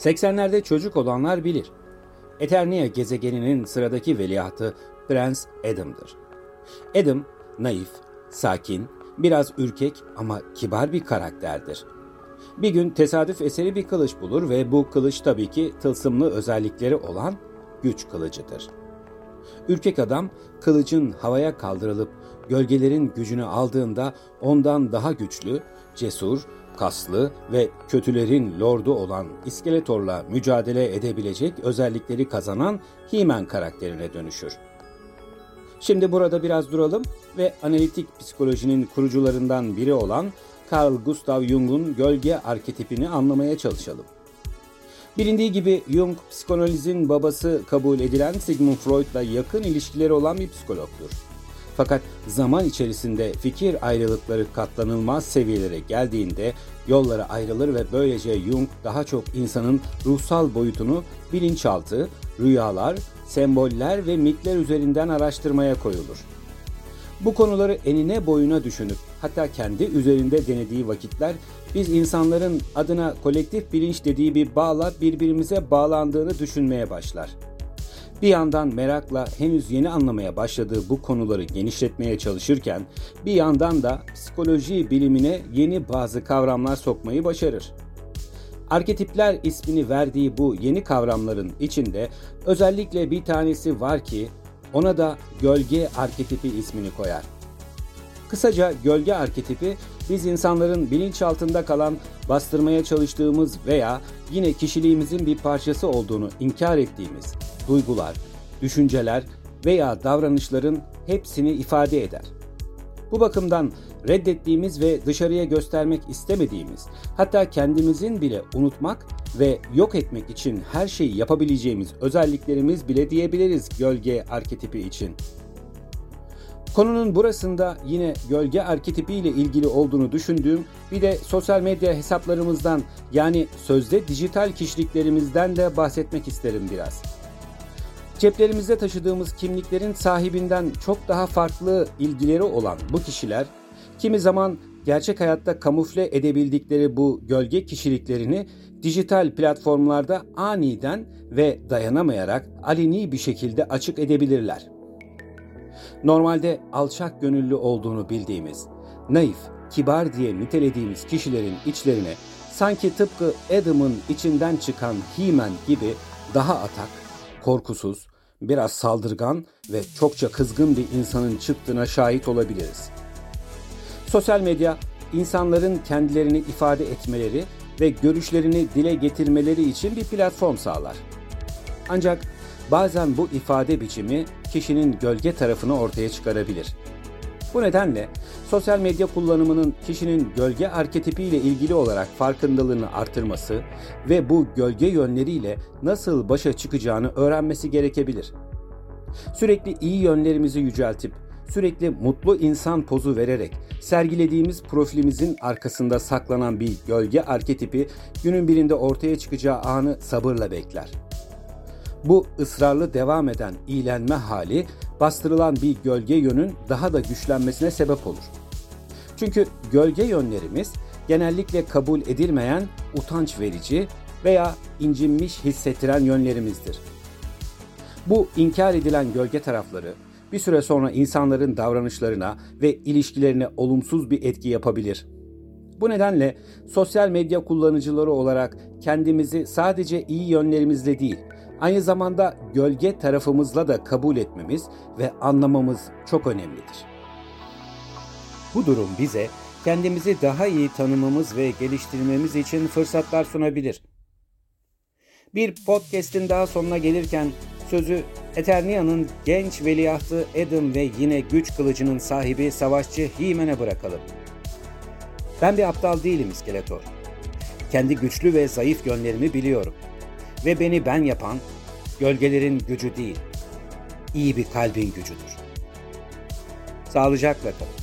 80'lerde çocuk olanlar bilir. Eternia gezegeninin sıradaki veliahtı Prens Adam'dır. Adam, naif, sakin, biraz ürkek ama kibar bir karakterdir. Bir gün tesadüf eseri bir kılıç bulur ve bu kılıç tabii ki tılsımlı özellikleri olan güç kılıcıdır. Ürkek adam kılıcın havaya kaldırılıp gölgelerin gücünü aldığında ondan daha güçlü, cesur, kaslı ve kötülerin lordu olan İskeletor'la mücadele edebilecek özellikleri kazanan He-Man karakterine dönüşür. Şimdi burada biraz duralım ve analitik psikolojinin kurucularından biri olan Carl Gustav Jung'un gölge arketipini anlamaya çalışalım. Bilindiği gibi Jung, psikanalizin babası kabul edilen Sigmund Freud'la yakın ilişkileri olan bir psikologdur. Fakat zaman içerisinde fikir ayrılıkları katlanılmaz seviyelere geldiğinde yolları ayrılır ve böylece Jung daha çok insanın ruhsal boyutunu bilinçaltı, rüyalar, semboller ve mitler üzerinden araştırmaya koyulur. Bu konuları enine boyuna düşünüp hatta kendi üzerinde denediği vakitler biz insanların adına kolektif bilinç dediği bir bağla birbirimize bağlandığını düşünmeye başlar. Bir yandan merakla henüz yeni anlamaya başladığı bu konuları genişletmeye çalışırken bir yandan da psikoloji bilimine yeni bazı kavramlar sokmayı başarır. Arketipler ismini verdiği bu yeni kavramların içinde özellikle bir tanesi var ki ona da gölge arketipi ismini koyar. Kısaca gölge arketipi biz insanların bilinçaltında kalan bastırmaya çalıştığımız veya yine kişiliğimizin bir parçası olduğunu inkar ettiğimiz duygular, düşünceler veya davranışların hepsini ifade eder. Bu bakımdan reddettiğimiz ve dışarıya göstermek istemediğimiz, hatta kendimizin bile unutmak ve yok etmek için her şeyi yapabileceğimiz özelliklerimiz bile diyebiliriz gölge arketipi için. Konunun burasında yine gölge arketipi ile ilgili olduğunu düşündüğüm bir de sosyal medya hesaplarımızdan yani sözde dijital kişiliklerimizden de bahsetmek isterim biraz. Ceplerimizde taşıdığımız kimliklerin sahibinden çok daha farklı ilgileri olan bu kişiler kimi zaman gerçek hayatta kamufle edebildikleri bu gölge kişiliklerini dijital platformlarda aniden ve dayanamayarak aleni bir şekilde açık edebilirler. Normalde alçak gönüllü olduğunu bildiğimiz, naif, kibar diye nitelediğimiz kişilerin içlerine sanki tıpkı Adam'ın içinden çıkan He-Man gibi daha atak, korkusuz, biraz saldırgan ve çokça kızgın bir insanın çıktığına şahit olabiliriz. Sosyal medya insanların kendilerini ifade etmeleri ve görüşlerini dile getirmeleri için bir platform sağlar. Ancak bazen bu ifade biçimi kişinin gölge tarafını ortaya çıkarabilir. Bu nedenle sosyal medya kullanımının kişinin gölge arketipi ile ilgili olarak farkındalığını artırması ve bu gölge yönleriyle nasıl başa çıkacağını öğrenmesi gerekebilir. Sürekli iyi yönlerimizi yüceltip sürekli mutlu insan pozu vererek sergilediğimiz profilimizin arkasında saklanan bir gölge arketipi günün birinde ortaya çıkacağı anı sabırla bekler. Bu ısrarlı devam eden iyilenme hali bastırılan bir gölge yönün daha da güçlenmesine sebep olur. Çünkü gölge yönlerimiz genellikle kabul edilmeyen utanç verici veya incinmiş hissettiren yönlerimizdir. Bu inkar edilen gölge tarafları bir süre sonra insanların davranışlarına ve ilişkilerine olumsuz bir etki yapabilir. Bu nedenle sosyal medya kullanıcıları olarak kendimizi sadece iyi yönlerimizle değil, aynı zamanda gölge tarafımızla da kabul etmemiz ve anlamamız çok önemlidir. Bu durum bize kendimizi daha iyi tanımamız ve geliştirmemiz için fırsatlar sunabilir. Bir podcast'in daha sonuna gelirken sözü Eternia'nın genç veliahtı Adam ve yine güç kılıcının sahibi savaşçı He-Man'e bırakalım. Ben bir aptal değilim İskeletor. Kendi güçlü ve zayıf yönlerimi biliyorum. Ve beni ben yapan gölgelerin gücü değil, iyi bir kalbin gücüdür. Sağlıcakla kalın.